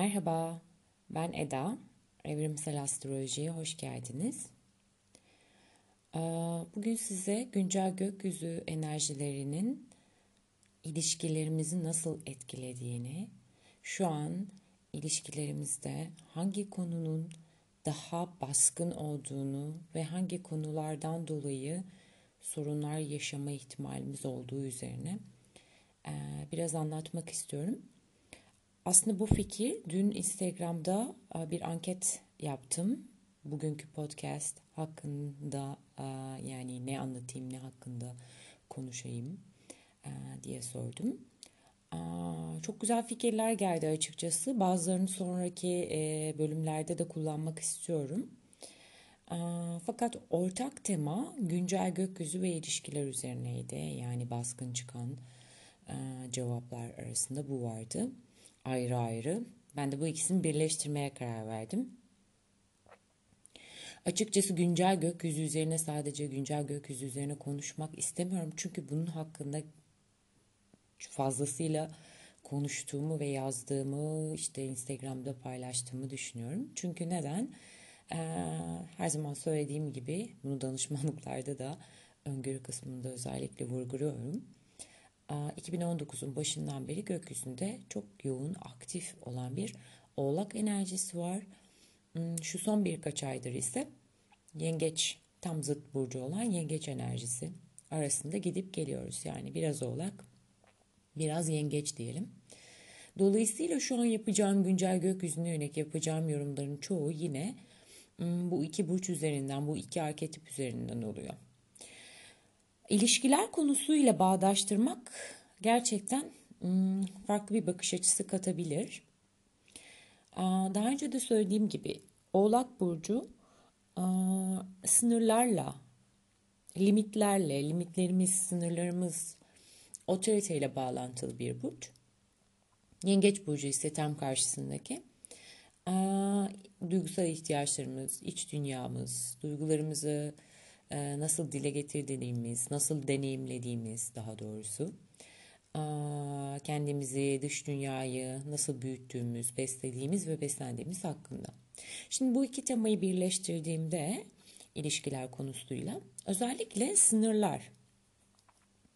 Merhaba, ben Eda. Evrimsel Astroloji'ye hoş geldiniz. Ee, bugün size güncel gökyüzü enerjilerinin ilişkilerimizi nasıl etkilediğini, şu an ilişkilerimizde hangi konunun daha baskın olduğunu ve hangi konulardan dolayı sorunlar yaşama ihtimalimiz olduğu üzerine e, biraz anlatmak istiyorum. Aslında bu fikir dün Instagram'da e, bir anket yaptım. Bugünkü podcast hakkında e, yani ne anlatayım ne hakkında konuşayım e, diye sordum. Çok güzel fikirler geldi açıkçası. Bazılarını sonraki bölümlerde de kullanmak istiyorum. Fakat ortak tema güncel gökyüzü ve ilişkiler üzerineydi. Yani baskın çıkan cevaplar arasında bu vardı ayrı ayrı. Ben de bu ikisini birleştirmeye karar verdim. Açıkçası güncel gökyüzü üzerine sadece güncel gökyüzü üzerine konuşmak istemiyorum. Çünkü bunun hakkında fazlasıyla konuştuğumu ve yazdığımı işte Instagram'da paylaştığımı düşünüyorum. Çünkü neden? Ee, her zaman söylediğim gibi bunu danışmanlıklarda da öngörü kısmında özellikle vurguluyorum 2019'un başından beri gökyüzünde çok yoğun, aktif olan bir oğlak enerjisi var. Hmm, şu son birkaç aydır ise yengeç, tam zıt burcu olan yengeç enerjisi arasında gidip geliyoruz. Yani biraz oğlak, biraz yengeç diyelim. Dolayısıyla şu an yapacağım güncel gökyüzüne yönelik yapacağım yorumların çoğu yine hmm, bu iki burç üzerinden, bu iki arketip üzerinden oluyor. İlişkiler konusuyla bağdaştırmak gerçekten hmm, farklı bir bakış açısı katabilir. Daha önce de söylediğim gibi Oğlak Burcu sınırlarla, limitlerle, limitlerimiz, sınırlarımız, otoriteyle bağlantılı bir burç. Yengeç Burcu ise tam karşısındaki duygusal ihtiyaçlarımız, iç dünyamız, duygularımızı, nasıl dile getirdiğimiz, nasıl deneyimlediğimiz daha doğrusu, kendimizi, dış dünyayı nasıl büyüttüğümüz, beslediğimiz ve beslendiğimiz hakkında. Şimdi bu iki temayı birleştirdiğimde ilişkiler konusuyla özellikle sınırlar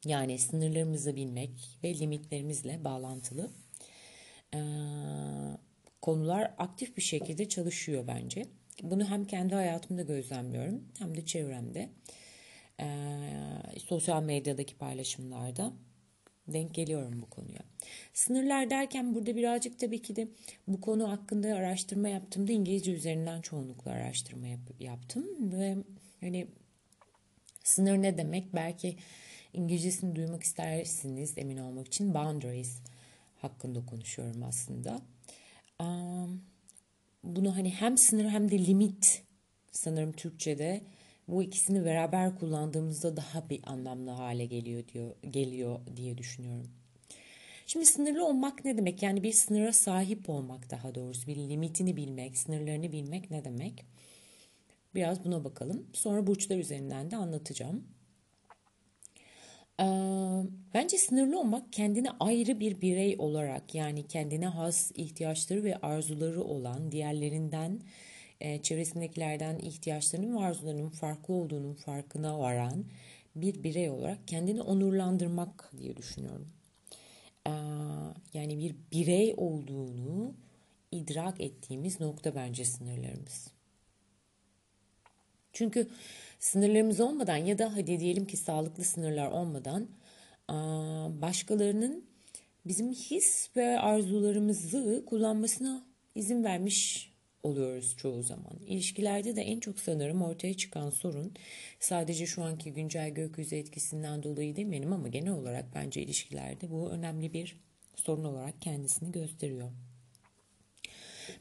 yani sınırlarımızı bilmek ve limitlerimizle bağlantılı konular aktif bir şekilde çalışıyor bence. Bunu hem kendi hayatımda gözlemliyorum hem de çevremde. E, sosyal medyadaki paylaşımlarda denk geliyorum bu konuya. Sınırlar derken burada birazcık tabii ki de bu konu hakkında araştırma yaptığımda İngilizce üzerinden çoğunlukla araştırma yap, yaptım ve hani sınır ne demek belki İngilizcesini duymak istersiniz emin olmak için boundaries hakkında konuşuyorum aslında. Um, bunu hani hem sınır hem de limit sanırım Türkçe'de bu ikisini beraber kullandığımızda daha bir anlamlı hale geliyor diyor geliyor diye düşünüyorum. Şimdi sınırlı olmak ne demek? Yani bir sınıra sahip olmak daha doğrusu bir limitini bilmek, sınırlarını bilmek ne demek? Biraz buna bakalım. Sonra burçlar üzerinden de anlatacağım. Bence sınırlı olmak kendine ayrı bir birey olarak yani kendine has ihtiyaçları ve arzuları olan diğerlerinden çevresindekilerden ihtiyaçlarının ve arzularının farklı olduğunun farkına varan bir birey olarak kendini onurlandırmak diye düşünüyorum. Yani bir birey olduğunu idrak ettiğimiz nokta bence sınırlarımız. Çünkü sınırlarımız olmadan ya da hadi diyelim ki sağlıklı sınırlar olmadan başkalarının bizim his ve arzularımızı kullanmasına izin vermiş oluyoruz çoğu zaman. İlişkilerde de en çok sanırım ortaya çıkan sorun sadece şu anki güncel gökyüzü etkisinden dolayı demeyelim ama genel olarak bence ilişkilerde bu önemli bir sorun olarak kendisini gösteriyor.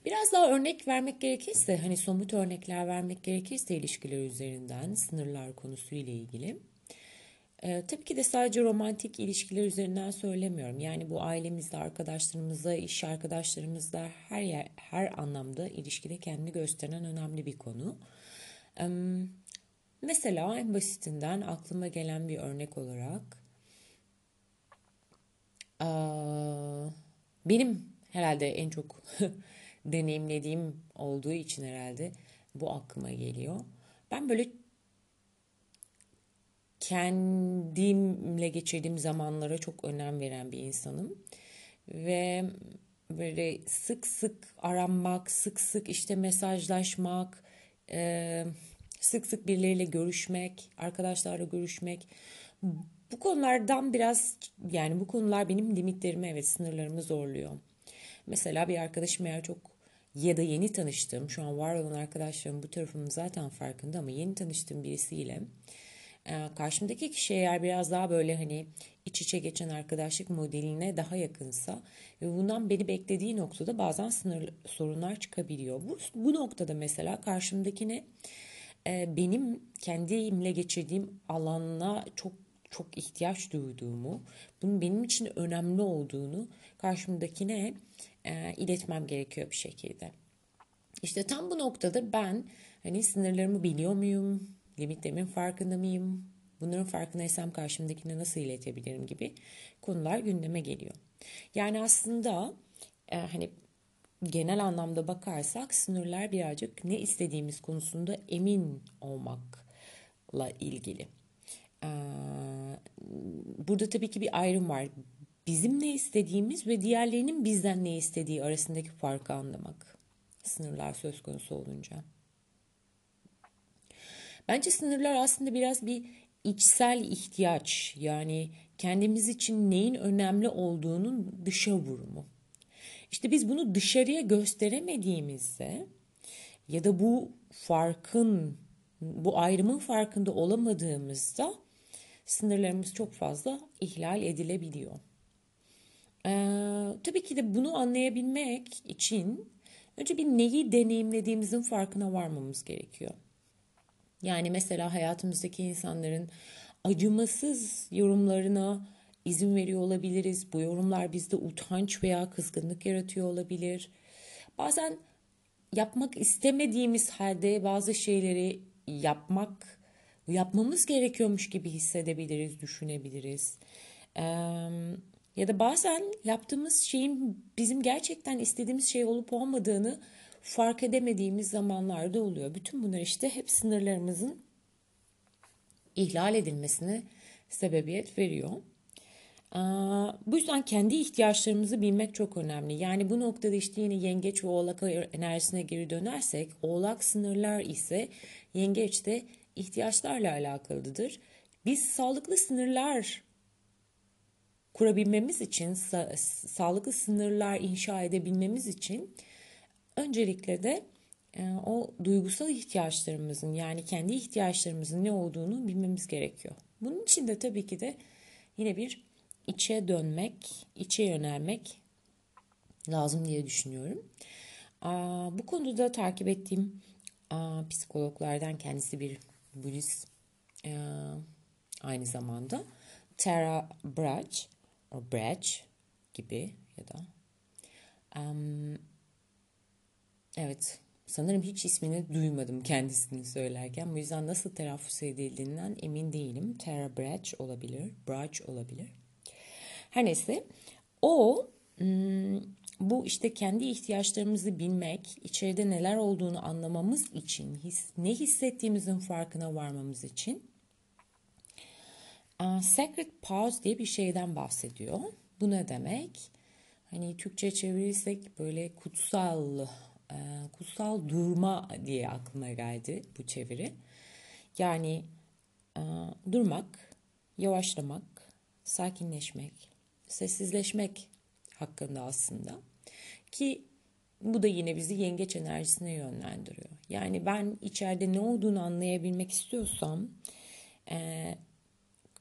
Biraz daha örnek vermek gerekirse, hani somut örnekler vermek gerekirse ilişkiler üzerinden sınırlar konusu ile ilgili. Ee, tabii ki de sadece romantik ilişkiler üzerinden söylemiyorum. Yani bu ailemizde, arkadaşlarımızla, iş arkadaşlarımızla her yer, her anlamda ilişkide kendini gösteren önemli bir konu. Ee, mesela en basitinden aklıma gelen bir örnek olarak benim herhalde en çok deneyimlediğim olduğu için herhalde bu aklıma geliyor. Ben böyle kendimle geçirdiğim zamanlara çok önem veren bir insanım. Ve böyle sık sık aranmak, sık sık işte mesajlaşmak, sık sık birileriyle görüşmek, arkadaşlarla görüşmek. Bu konulardan biraz yani bu konular benim limitlerimi evet sınırlarımı zorluyor. Mesela bir arkadaşım eğer çok ya da yeni tanıştığım şu an var olan arkadaşlarım bu tarafımın zaten farkında ama yeni tanıştığım birisiyle e, karşımdaki kişi eğer biraz daha böyle hani iç içe geçen arkadaşlık modeline daha yakınsa ve bundan beni beklediği noktada bazen sınır sorunlar çıkabiliyor. Bu, bu noktada mesela karşımdakine e, benim kendimle geçirdiğim alana çok çok ihtiyaç duyduğumu, bunun benim için önemli olduğunu karşımdakine e, iletmem gerekiyor bir şekilde. İşte tam bu noktada ben hani sınırlarımı biliyor muyum? Limitlerimin farkında mıyım? Bunların farkındaysam karşımdakine nasıl iletebilirim gibi konular gündeme geliyor. Yani aslında e, hani genel anlamda bakarsak sınırlar birazcık ne istediğimiz konusunda emin olmakla ilgili. Burada tabii ki bir ayrım var. Bizim ne istediğimiz ve diğerlerinin bizden ne istediği arasındaki farkı anlamak. Sınırlar söz konusu olunca. Bence sınırlar aslında biraz bir içsel ihtiyaç. Yani kendimiz için neyin önemli olduğunun dışa vurumu. İşte biz bunu dışarıya gösteremediğimizde ya da bu farkın, bu ayrımın farkında olamadığımızda sınırlarımız çok fazla ihlal edilebiliyor. Ee, tabii ki de bunu anlayabilmek için önce bir neyi deneyimlediğimizin farkına varmamız gerekiyor. Yani mesela hayatımızdaki insanların acımasız yorumlarına izin veriyor olabiliriz. Bu yorumlar bizde utanç veya kızgınlık yaratıyor olabilir. Bazen yapmak istemediğimiz halde bazı şeyleri yapmak, yapmamız gerekiyormuş gibi hissedebiliriz, düşünebiliriz. Ee, ya da bazen yaptığımız şeyin bizim gerçekten istediğimiz şey olup olmadığını fark edemediğimiz zamanlarda oluyor. Bütün bunlar işte hep sınırlarımızın ihlal edilmesine sebebiyet veriyor. Bu yüzden kendi ihtiyaçlarımızı bilmek çok önemli. Yani bu noktada işte yine yengeç ve oğlak enerjisine geri dönersek oğlak sınırlar ise yengeç de ihtiyaçlarla alakalıdır. Biz sağlıklı sınırlar kurabilmemiz için, sa- sağlıklı sınırlar inşa edebilmemiz için öncelikle de e, o duygusal ihtiyaçlarımızın yani kendi ihtiyaçlarımızın ne olduğunu bilmemiz gerekiyor. Bunun için de tabii ki de yine bir içe dönmek, içe yönelmek lazım diye düşünüyorum. Aa, bu konuda takip ettiğim aa, psikologlardan kendisi bir Budist e, aynı zamanda Tara Brach o Brach gibi ya da um, evet sanırım hiç ismini duymadım kendisini söylerken. Bu yüzden nasıl telaffuz edildiğinden emin değilim. Tara Brach olabilir, Brach olabilir. Her neyse o hmm, bu işte kendi ihtiyaçlarımızı bilmek, içeride neler olduğunu anlamamız için, his, ne hissettiğimizin farkına varmamız için Sacred Pause diye bir şeyden bahsediyor. Bu ne demek? Hani Türkçe çevirirsek böyle kutsal, kutsal durma diye aklıma geldi bu çeviri. Yani durmak, yavaşlamak, sakinleşmek, sessizleşmek hakkında aslında. Ki bu da yine bizi yengeç enerjisine yönlendiriyor. Yani ben içeride ne olduğunu anlayabilmek istiyorsam e,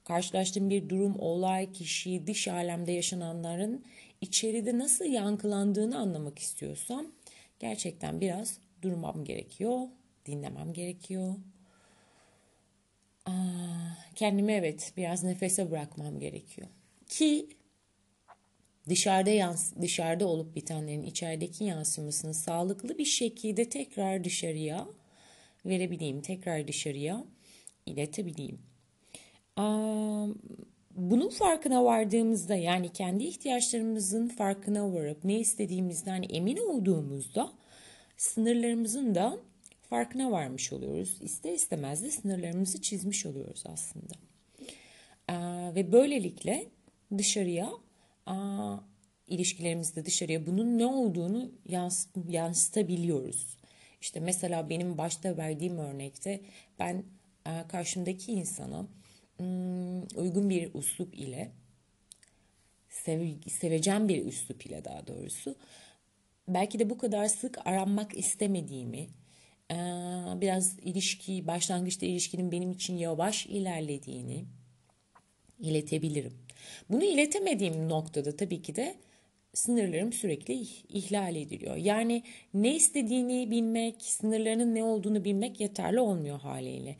karşılaştığım bir durum, olay, kişi, dış alemde yaşananların içeride nasıl yankılandığını anlamak istiyorsam gerçekten biraz durmam gerekiyor, dinlemem gerekiyor. Aa, kendimi evet biraz nefese bırakmam gerekiyor. Ki dışarıda yans dışarıda olup bitenlerin içerideki yansımasını sağlıklı bir şekilde tekrar dışarıya verebileyim, tekrar dışarıya iletebileyim. Bunun farkına vardığımızda yani kendi ihtiyaçlarımızın farkına varıp ne istediğimizden emin olduğumuzda sınırlarımızın da farkına varmış oluyoruz. İster istemez de sınırlarımızı çizmiş oluyoruz aslında. Ve böylelikle dışarıya aa, ilişkilerimizde dışarıya bunun ne olduğunu yans yansıtabiliyoruz. İşte mesela benim başta verdiğim örnekte ben e, karşımdaki insana hmm, uygun bir uslup ile sev, sevecen bir üslup ile daha doğrusu belki de bu kadar sık aranmak istemediğimi e, biraz ilişki başlangıçta ilişkinin benim için yavaş ilerlediğini iletebilirim. Bunu iletemediğim noktada tabii ki de sınırlarım sürekli ihlal ediliyor. Yani ne istediğini bilmek, sınırlarının ne olduğunu bilmek yeterli olmuyor haliyle.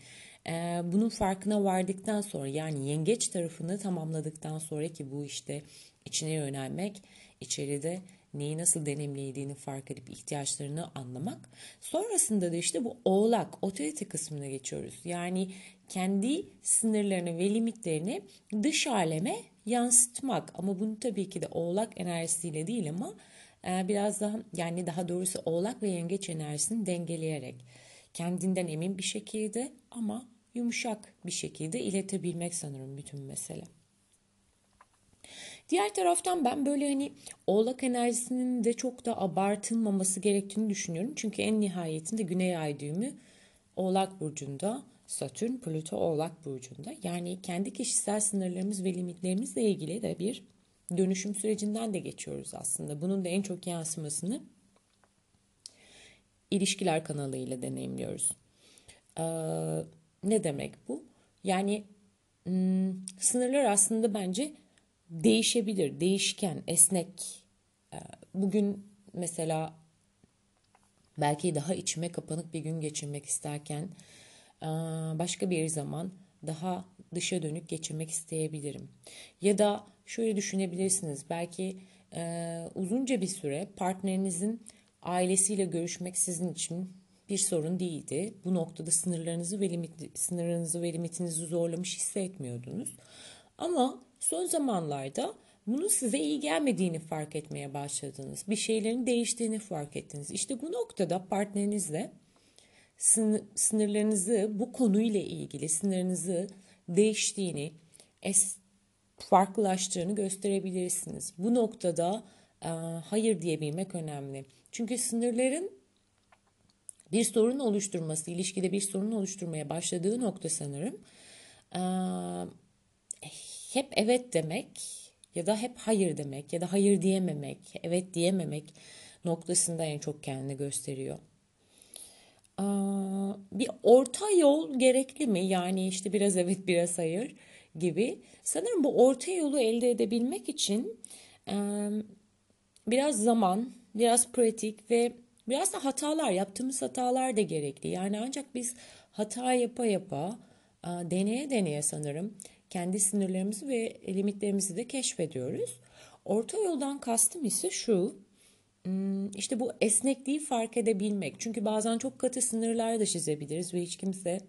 Ee, bunun farkına vardıktan sonra yani yengeç tarafını tamamladıktan sonra ki bu işte içine yönelmek, içeride neyi nasıl deneyimlediğini fark edip ihtiyaçlarını anlamak. Sonrasında da işte bu oğlak, otorite kısmına geçiyoruz. Yani kendi sınırlarını ve limitlerini dış aleme yansıtmak. Ama bunu tabii ki de oğlak enerjisiyle değil ama e, biraz daha yani daha doğrusu oğlak ve yengeç enerjisini dengeleyerek kendinden emin bir şekilde ama yumuşak bir şekilde iletebilmek sanırım bütün mesele. Diğer taraftan ben böyle hani oğlak enerjisinin de çok da abartılmaması gerektiğini düşünüyorum. Çünkü en nihayetinde güney ay düğümü oğlak burcunda Satürn, Plüto Oğlak Burcu'nda. Yani kendi kişisel sınırlarımız ve limitlerimizle ilgili de bir dönüşüm sürecinden de geçiyoruz aslında. Bunun da en çok yansımasını ilişkiler kanalıyla deneyimliyoruz. Ee, ne demek bu? Yani hmm, sınırlar aslında bence değişebilir, değişken, esnek. Ee, bugün mesela belki daha içime kapanık bir gün geçirmek isterken başka bir zaman daha dışa dönük geçirmek isteyebilirim. Ya da şöyle düşünebilirsiniz. Belki e, uzunca bir süre partnerinizin ailesiyle görüşmek sizin için bir sorun değildi. Bu noktada sınırlarınızı ve limit, sınırınızı ve limitinizi zorlamış hissetmiyordunuz. Ama son zamanlarda bunun size iyi gelmediğini fark etmeye başladınız. Bir şeylerin değiştiğini fark ettiniz. İşte bu noktada partnerinizle sınırlarınızı bu konuyla ilgili sınırınızı değiştiğini, es, farklılaştığını gösterebilirsiniz. Bu noktada e, hayır diyebilmek önemli. Çünkü sınırların bir sorun oluşturması, ilişkide bir sorun oluşturmaya başladığı nokta sanırım e, hep evet demek ya da hep hayır demek ya da hayır diyememek, evet diyememek noktasında en çok kendini gösteriyor bir orta yol gerekli mi? Yani işte biraz evet biraz hayır gibi. Sanırım bu orta yolu elde edebilmek için biraz zaman, biraz pratik ve biraz da hatalar, yaptığımız hatalar da gerekli. Yani ancak biz hata yapa yapa, deneye deneye sanırım kendi sınırlarımızı ve limitlerimizi de keşfediyoruz. Orta yoldan kastım ise şu, işte bu esnekliği fark edebilmek. Çünkü bazen çok katı sınırlar da çizebiliriz ve hiç kimse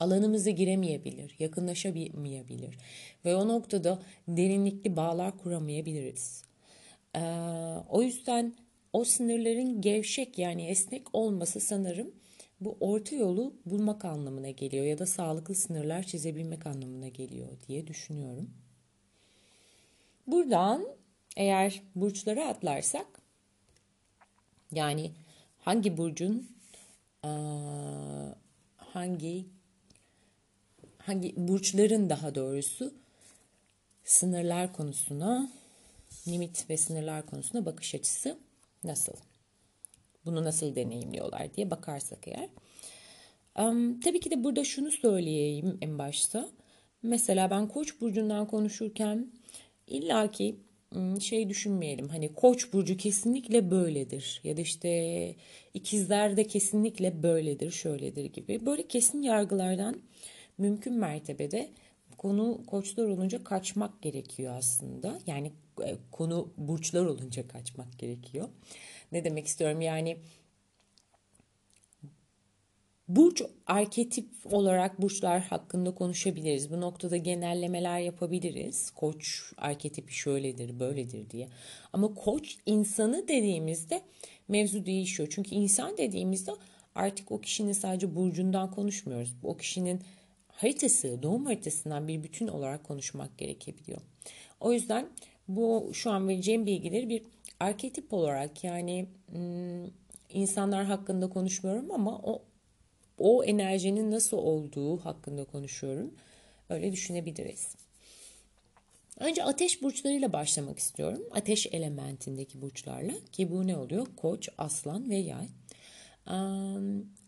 alanımıza giremeyebilir, yakınlaşamayabilir ve o noktada derinlikli bağlar kuramayabiliriz. Ee, o yüzden o sınırların gevşek yani esnek olması sanırım bu orta yolu bulmak anlamına geliyor ya da sağlıklı sınırlar çizebilmek anlamına geliyor diye düşünüyorum. Buradan eğer burçlara atlarsak yani hangi burcun hangi hangi burçların daha doğrusu sınırlar konusuna limit ve sınırlar konusuna bakış açısı nasıl? Bunu nasıl deneyimliyorlar diye bakarsak eğer. Tabii ki de burada şunu söyleyeyim en başta. Mesela ben Koç burcundan konuşurken illaki şey düşünmeyelim. Hani koç burcu kesinlikle böyledir. Ya da işte ikizler de kesinlikle böyledir şöyledir gibi. Böyle kesin yargılardan mümkün mertebede konu koçlar olunca kaçmak gerekiyor aslında. Yani e, konu burçlar olunca kaçmak gerekiyor. Ne demek istiyorum? Yani Burç arketip olarak burçlar hakkında konuşabiliriz. Bu noktada genellemeler yapabiliriz. Koç arketipi şöyledir, böyledir diye. Ama koç insanı dediğimizde mevzu değişiyor. Çünkü insan dediğimizde artık o kişinin sadece burcundan konuşmuyoruz. O kişinin haritası, doğum haritasından bir bütün olarak konuşmak gerekebiliyor. O yüzden bu şu an vereceğim bilgileri bir arketip olarak yani hmm, insanlar hakkında konuşmuyorum ama o o enerjinin nasıl olduğu hakkında konuşuyorum. Öyle düşünebiliriz. Önce ateş burçlarıyla başlamak istiyorum. Ateş elementindeki burçlarla ki bu ne oluyor? Koç, aslan ve yay.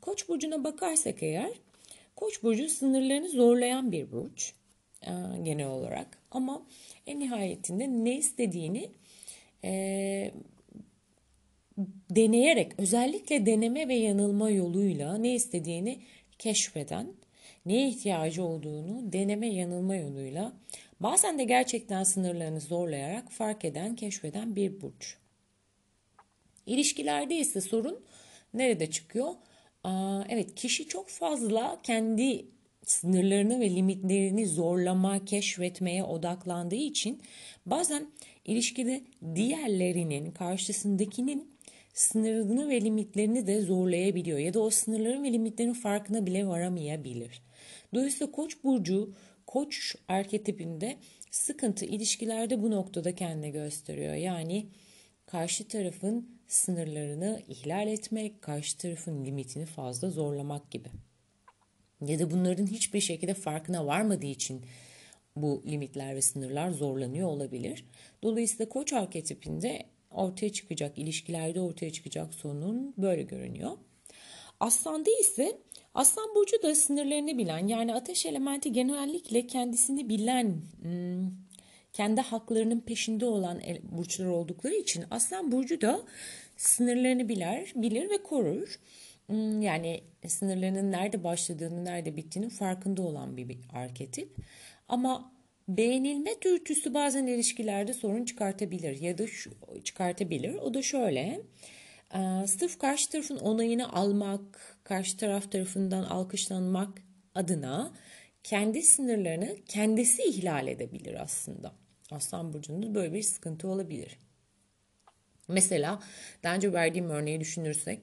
Koç burcuna bakarsak eğer Koç burcu sınırlarını zorlayan bir burç genel olarak ama en nihayetinde ne istediğini e, deneyerek özellikle deneme ve yanılma yoluyla ne istediğini keşfeden, neye ihtiyacı olduğunu deneme yanılma yoluyla bazen de gerçekten sınırlarını zorlayarak fark eden, keşfeden bir burç. İlişkilerde ise sorun nerede çıkıyor? Aa, evet kişi çok fazla kendi sınırlarını ve limitlerini zorlama, keşfetmeye odaklandığı için bazen ilişkide diğerlerinin, karşısındakinin sınırını ve limitlerini de zorlayabiliyor ya da o sınırların ve limitlerin farkına bile varamayabilir. Dolayısıyla Koç burcu Koç arketipinde sıkıntı ilişkilerde bu noktada kendine gösteriyor. Yani karşı tarafın sınırlarını ihlal etmek, karşı tarafın limitini fazla zorlamak gibi. Ya da bunların hiçbir şekilde farkına varmadığı için bu limitler ve sınırlar zorlanıyor olabilir. Dolayısıyla koç arketipinde ortaya çıkacak, ilişkilerde ortaya çıkacak sorunun böyle görünüyor. Aslanda ise Aslan burcu da sınırlarını bilen yani ateş elementi genellikle kendisini bilen, hmm, kendi haklarının peşinde olan burçlar oldukları için Aslan burcu da sınırlarını bilir, bilir ve korur. Hmm, yani sınırlarının nerede başladığını, nerede bittiğinin farkında olan bir arketip. Ama beğenilme dürtüsü bazen ilişkilerde sorun çıkartabilir ya da şu, çıkartabilir. O da şöyle. Sırf karşı tarafın onayını almak, karşı taraf tarafından alkışlanmak adına kendi sınırlarını kendisi ihlal edebilir aslında. Aslan burcunda böyle bir sıkıntı olabilir. Mesela daha önce verdiğim örneği düşünürsek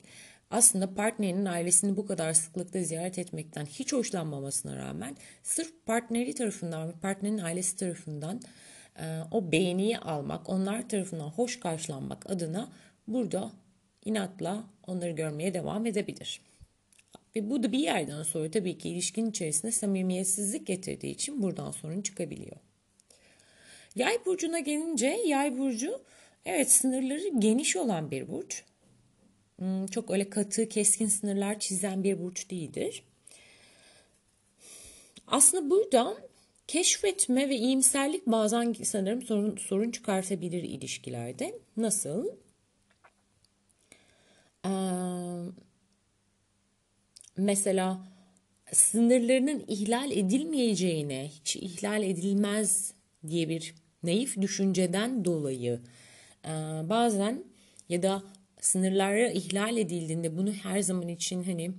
aslında partnerinin ailesini bu kadar sıklıkla ziyaret etmekten hiç hoşlanmamasına rağmen sırf partneri tarafından ve partnerin ailesi tarafından e, o beğeniyi almak, onlar tarafından hoş karşılanmak adına burada inatla onları görmeye devam edebilir. Ve bu da bir yerden sonra tabii ki ilişkinin içerisinde samimiyetsizlik getirdiği için buradan sorun çıkabiliyor. Yay burcuna gelince yay burcu evet sınırları geniş olan bir burç. Hmm, çok öyle katı, keskin sınırlar çizen bir burç değildir. Aslında burada keşfetme ve iyimserlik bazen sanırım sorun, sorun çıkartabilir ilişkilerde. Nasıl? Ee, mesela sınırlarının ihlal edilmeyeceğine, hiç ihlal edilmez diye bir naif düşünceden dolayı e, bazen ya da sınırları ihlal edildiğinde bunu her zaman için hani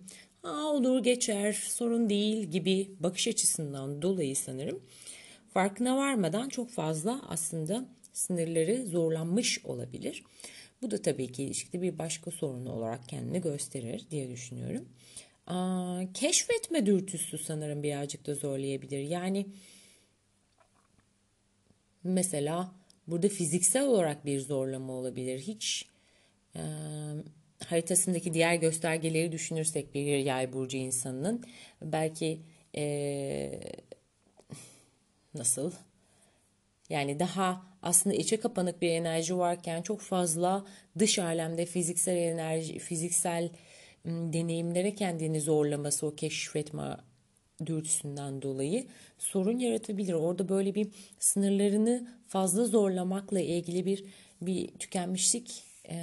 Aa, olur geçer sorun değil gibi bakış açısından dolayı sanırım farkına varmadan çok fazla aslında sınırları zorlanmış olabilir. Bu da tabii ki ilişkide bir başka sorun olarak kendini gösterir diye düşünüyorum. Aa, keşfetme dürtüsü sanırım birazcık da zorlayabilir. Yani mesela burada fiziksel olarak bir zorlama olabilir. Hiç e, haritasındaki diğer göstergeleri düşünürsek bir yay burcu insanının belki e, nasıl yani daha aslında içe kapanık bir enerji varken çok fazla dış alemde fiziksel enerji, fiziksel deneyimlere kendini zorlaması, o keşfetme dürtüsünden dolayı sorun yaratabilir. Orada böyle bir sınırlarını fazla zorlamakla ilgili bir bir tükenmişlik e,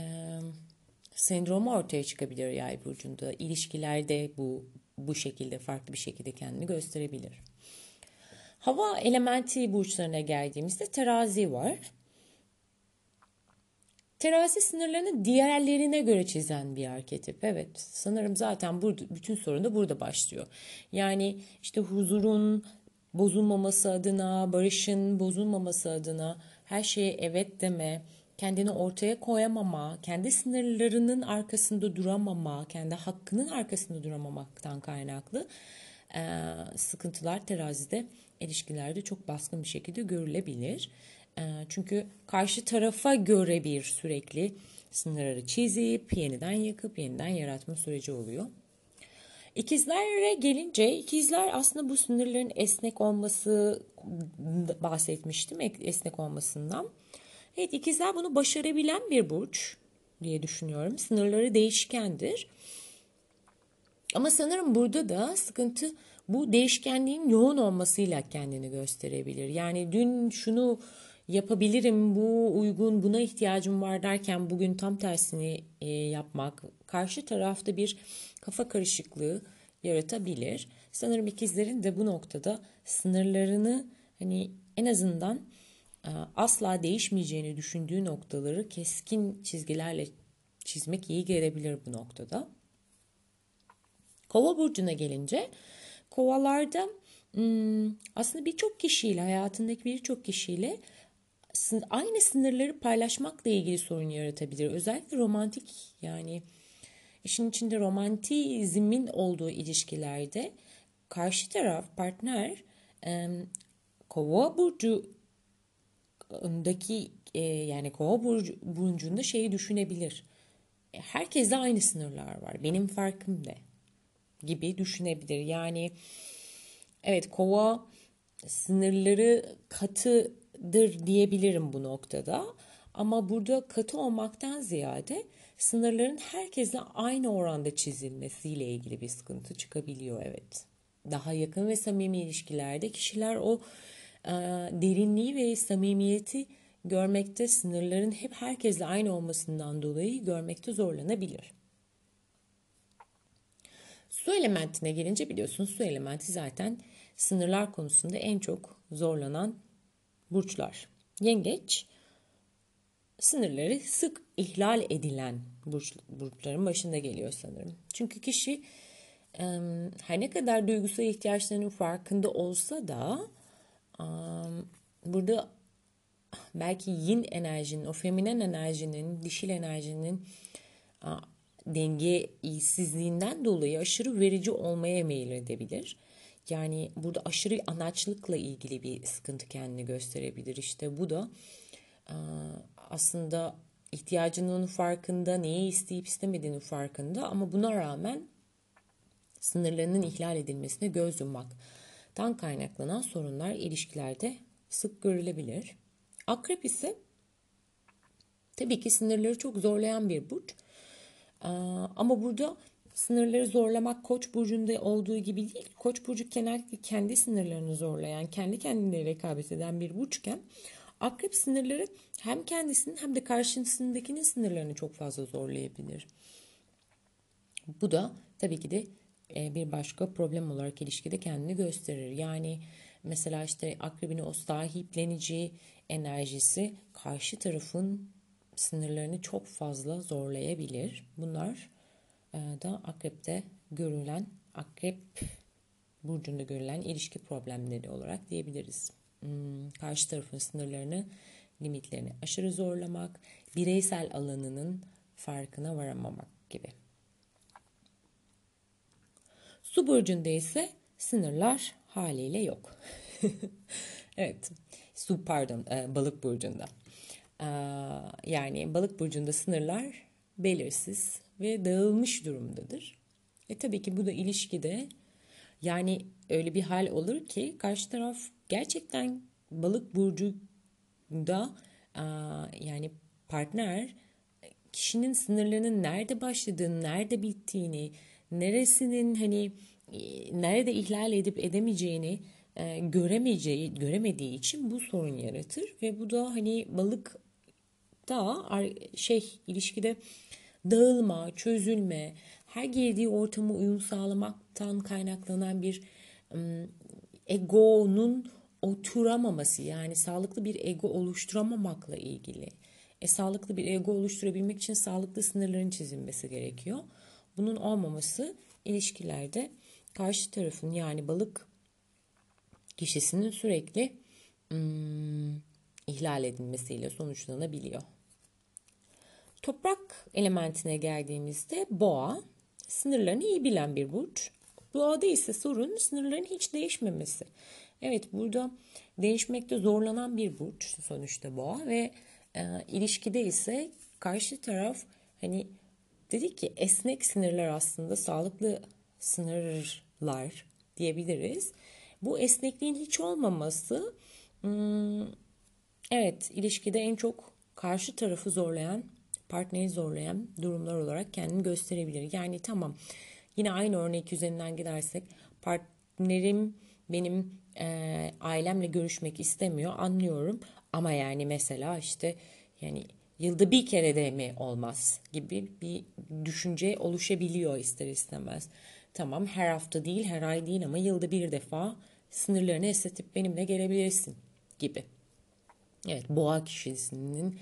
sendromu ortaya çıkabilir yay burcunda. İlişkilerde bu bu şekilde farklı bir şekilde kendini gösterebilir. Hava elementi burçlarına geldiğimizde terazi var. Terazi sınırlarını diğerlerine göre çizen bir arketip. Evet sanırım zaten burada, bütün sorun da burada başlıyor. Yani işte huzurun bozulmaması adına, barışın bozulmaması adına her şeye evet deme, kendini ortaya koyamama, kendi sınırlarının arkasında duramama, kendi hakkının arkasında duramamaktan kaynaklı e, sıkıntılar terazide ilişkilerde çok baskın bir şekilde görülebilir. E, çünkü karşı tarafa göre bir sürekli sınırları çizip yeniden yakıp yeniden yaratma süreci oluyor. İkizlere gelince ikizler aslında bu sınırların esnek olması bahsetmiştim esnek olmasından. Evet ikizler bunu başarabilen bir burç diye düşünüyorum. Sınırları değişkendir. Ama sanırım burada da sıkıntı bu değişkenliğin yoğun olmasıyla kendini gösterebilir. Yani dün şunu yapabilirim, bu uygun, buna ihtiyacım var derken bugün tam tersini e, yapmak karşı tarafta bir kafa karışıklığı yaratabilir. Sanırım ikizlerin de bu noktada sınırlarını hani en azından asla değişmeyeceğini düşündüğü noktaları keskin çizgilerle çizmek iyi gelebilir bu noktada. Kova burcuna gelince kovalarda hmm, aslında birçok kişiyle hayatındaki birçok kişiyle aynı sınırları paylaşmakla ilgili sorun yaratabilir. Özellikle romantik yani işin içinde romantizmin olduğu ilişkilerde karşı taraf partner kova burcundaki yani kova burcu, burcunda şeyi düşünebilir. E, herkeste aynı sınırlar var. Benim farkım ne? Gibi düşünebilir. Yani evet kova sınırları katıdır diyebilirim bu noktada. Ama burada katı olmaktan ziyade sınırların herkese aynı oranda çizilmesiyle ilgili bir sıkıntı çıkabiliyor evet. Daha yakın ve samimi ilişkilerde kişiler o e, derinliği ve samimiyeti görmekte sınırların hep herkesle aynı olmasından dolayı görmekte zorlanabilir. Su elementine gelince biliyorsunuz su elementi zaten sınırlar konusunda en çok zorlanan burçlar. Yengeç sınırları sık ihlal edilen burç, burçların başında geliyor sanırım. Çünkü kişi her ne kadar duygusal ihtiyaçlarının farkında olsa da burada belki yin enerjinin, o feminen enerjinin, dişil enerjinin dengesizliğinden dolayı aşırı verici olmaya meyil edebilir. Yani burada aşırı anaçlıkla ilgili bir sıkıntı kendini gösterebilir. İşte bu da aslında ihtiyacının farkında, neyi isteyip istemediğinin farkında ama buna rağmen sınırlarının ihlal edilmesine göz yummaktan kaynaklanan sorunlar ilişkilerde sık görülebilir. Akrep ise tabii ki sınırları çok zorlayan bir burç. Ama burada sınırları zorlamak Koç burcunda olduğu gibi değil. Koç burcu genellikle kendi sınırlarını zorlayan, kendi kendine rekabet eden bir burçken Akrep sınırları hem kendisinin hem de karşısındakinin sınırlarını çok fazla zorlayabilir. Bu da tabii ki de bir başka problem olarak ilişkide kendini gösterir. Yani mesela işte akrebin o sahiplenici enerjisi karşı tarafın sınırlarını çok fazla zorlayabilir. Bunlar e, da akrepte görülen, akrep burcunda görülen ilişki problemleri olarak diyebiliriz. Hmm, karşı tarafın sınırlarını, limitlerini aşırı zorlamak, bireysel alanının farkına varamamak gibi. Su burcunda ise sınırlar haliyle yok. evet, su pardon, e, balık burcunda. Yani balık burcunda sınırlar belirsiz ve dağılmış durumdadır. E tabii ki bu da ilişkide yani öyle bir hal olur ki karşı taraf gerçekten balık burcunda yani partner kişinin sınırlarının nerede başladığını, nerede bittiğini, neresinin hani e, nerede ihlal edip edemeyeceğini e, göremeyeceği, göremediği için bu sorun yaratır ve bu da hani balık da şey ilişkide dağılma, çözülme, her girdiği ortama uyum sağlamaktan kaynaklanan bir egonun oturamaması yani sağlıklı bir ego oluşturamamakla ilgili E, sağlıklı bir ego oluşturabilmek için sağlıklı sınırların çizilmesi gerekiyor. Bunun olmaması ilişkilerde karşı tarafın yani balık kişisinin sürekli hmm, ihlal edilmesiyle sonuçlanabiliyor. Toprak elementine geldiğimizde boğa sınırlarını iyi bilen bir burç. Boğada ise sorun sınırların hiç değişmemesi. Evet burada değişmekte zorlanan bir burç sonuçta boğa ve e, ilişkide ise karşı taraf hani dedik ki esnek sınırlar aslında sağlıklı sınırlar diyebiliriz. Bu esnekliğin hiç olmaması hmm, evet ilişkide en çok karşı tarafı zorlayan partneri zorlayan durumlar olarak kendini gösterebilir. Yani tamam yine aynı örnek üzerinden gidersek partnerim benim e, ailemle görüşmek istemiyor anlıyorum ama yani mesela işte yani yılda bir kere de mi olmaz gibi bir düşünce oluşabiliyor ister istemez. Tamam her hafta değil her ay değil ama yılda bir defa sınırlarını esnetip benimle gelebilirsin gibi. Evet boğa kişisinin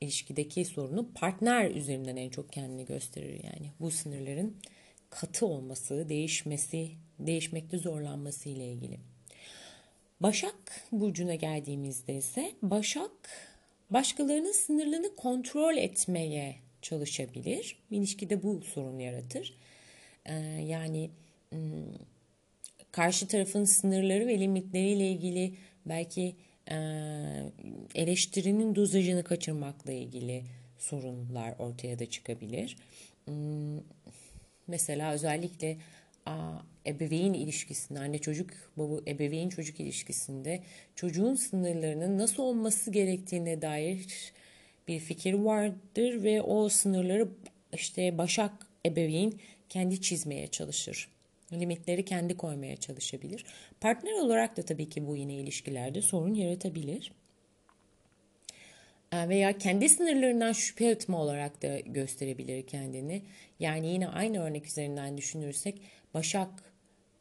ilişkideki sorunu partner üzerinden en çok kendini gösterir yani. Bu sınırların katı olması, değişmesi, değişmekte zorlanması ile ilgili. Başak burcuna geldiğimizde ise Başak başkalarının sınırlarını kontrol etmeye çalışabilir. İlişkide bu sorun yaratır. Ee, yani hmm, karşı tarafın sınırları ve limitleriyle ilgili belki eleştirinin dozajını kaçırmakla ilgili sorunlar ortaya da çıkabilir. Hmm, mesela özellikle ebeveyn ilişkisinde, anne çocuk, baba ebeveyn çocuk ilişkisinde çocuğun sınırlarının nasıl olması gerektiğine dair bir fikir vardır ve o sınırları işte başak ebeveyn kendi çizmeye çalışır. Limitleri kendi koymaya çalışabilir. Partner olarak da tabii ki bu yine ilişkilerde sorun yaratabilir. Veya kendi sınırlarından şüphe etme olarak da gösterebilir kendini. Yani yine aynı örnek üzerinden düşünürsek Başak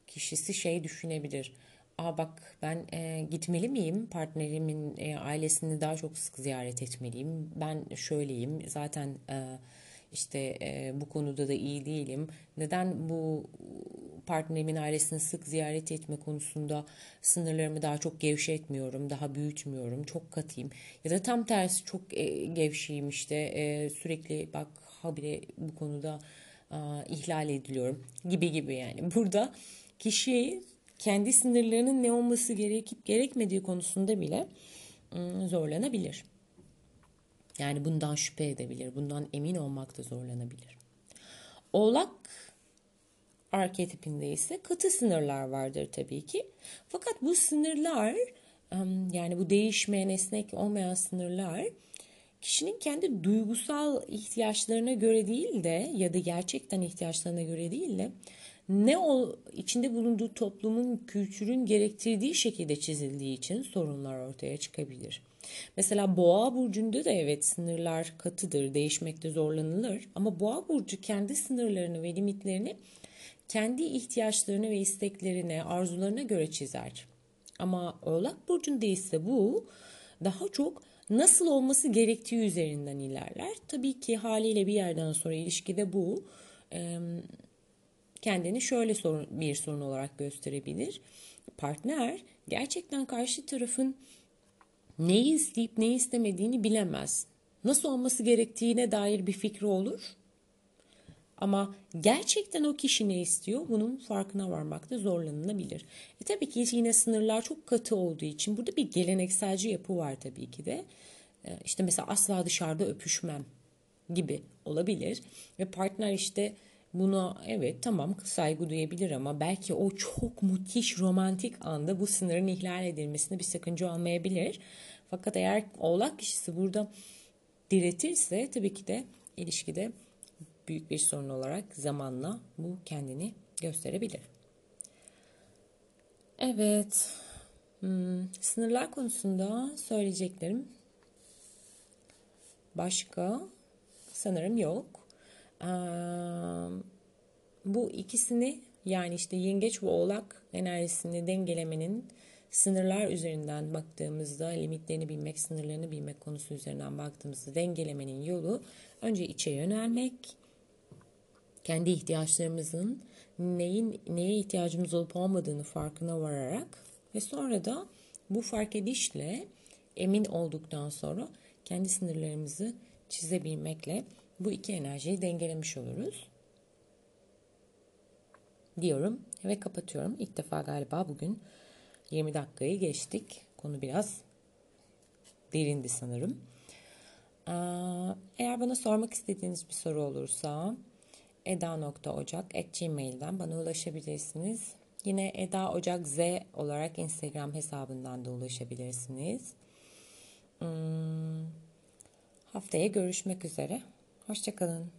kişisi şey düşünebilir. Aa bak ben e, gitmeli miyim? Partnerimin e, ailesini daha çok sık ziyaret etmeliyim. Ben şöyleyim. Zaten e, işte e, bu konuda da iyi değilim. Neden bu partnerimin ailesini sık ziyaret etme konusunda sınırlarımı daha çok gevşetmiyorum, daha büyütmüyorum, çok katayım. Ya da tam tersi çok e, gevşeyim işte e, sürekli bak habire bu konuda ihlal ediliyorum gibi gibi yani. Burada kişi kendi sınırlarının ne olması gerekip gerekmediği konusunda bile ıı, zorlanabilir. Yani bundan şüphe edebilir, bundan emin olmakta zorlanabilir. Oğlak arketipinde ise katı sınırlar vardır tabii ki. Fakat bu sınırlar yani bu değişmeyen esnek olmayan sınırlar kişinin kendi duygusal ihtiyaçlarına göre değil de ya da gerçekten ihtiyaçlarına göre değil de ne o içinde bulunduğu toplumun kültürün gerektirdiği şekilde çizildiği için sorunlar ortaya çıkabilir. Mesela boğa burcunda da evet sınırlar katıdır, değişmekte zorlanılır ama boğa burcu kendi sınırlarını ve limitlerini kendi ihtiyaçlarını ve isteklerine, arzularına göre çizer. Ama Oğlak burcunda ise bu daha çok nasıl olması gerektiği üzerinden ilerler. Tabii ki haliyle bir yerden sonra ilişkide bu kendini şöyle bir sorun olarak gösterebilir. Partner gerçekten karşı tarafın neyi isteyip neyi istemediğini bilemez. Nasıl olması gerektiğine dair bir fikri olur ama gerçekten o kişi ne istiyor bunun farkına varmakta zorlanılabilir. E tabii ki yine sınırlar çok katı olduğu için burada bir gelenekselci yapı var tabii ki de. E işte mesela asla dışarıda öpüşmem gibi olabilir. Ve partner işte buna evet tamam saygı duyabilir ama belki o çok müthiş romantik anda bu sınırın ihlal edilmesine bir sakınca olmayabilir. Fakat eğer oğlak kişisi burada diretirse tabii ki de ilişkide büyük bir sorun olarak zamanla bu kendini gösterebilir. Evet, hmm, sınırlar konusunda söyleyeceklerim başka sanırım yok. Ee, bu ikisini yani işte yengeç ve oğlak enerjisini dengelemenin sınırlar üzerinden baktığımızda, limitlerini bilmek, sınırlarını bilmek konusu üzerinden baktığımızda dengelemenin yolu önce içe yönelmek, kendi ihtiyaçlarımızın neyin neye ihtiyacımız olup olmadığını farkına vararak ve sonra da bu fark edişle emin olduktan sonra kendi sınırlarımızı çizebilmekle bu iki enerjiyi dengelemiş oluruz. Diyorum ve kapatıyorum. İlk defa galiba bugün 20 dakikayı geçtik. Konu biraz derindi sanırım. Eğer bana sormak istediğiniz bir soru olursa eda.ocak.gmail'den bana ulaşabilirsiniz. Yine Eda Ocak Z olarak Instagram hesabından da ulaşabilirsiniz. Hmm, haftaya görüşmek üzere. Hoşçakalın.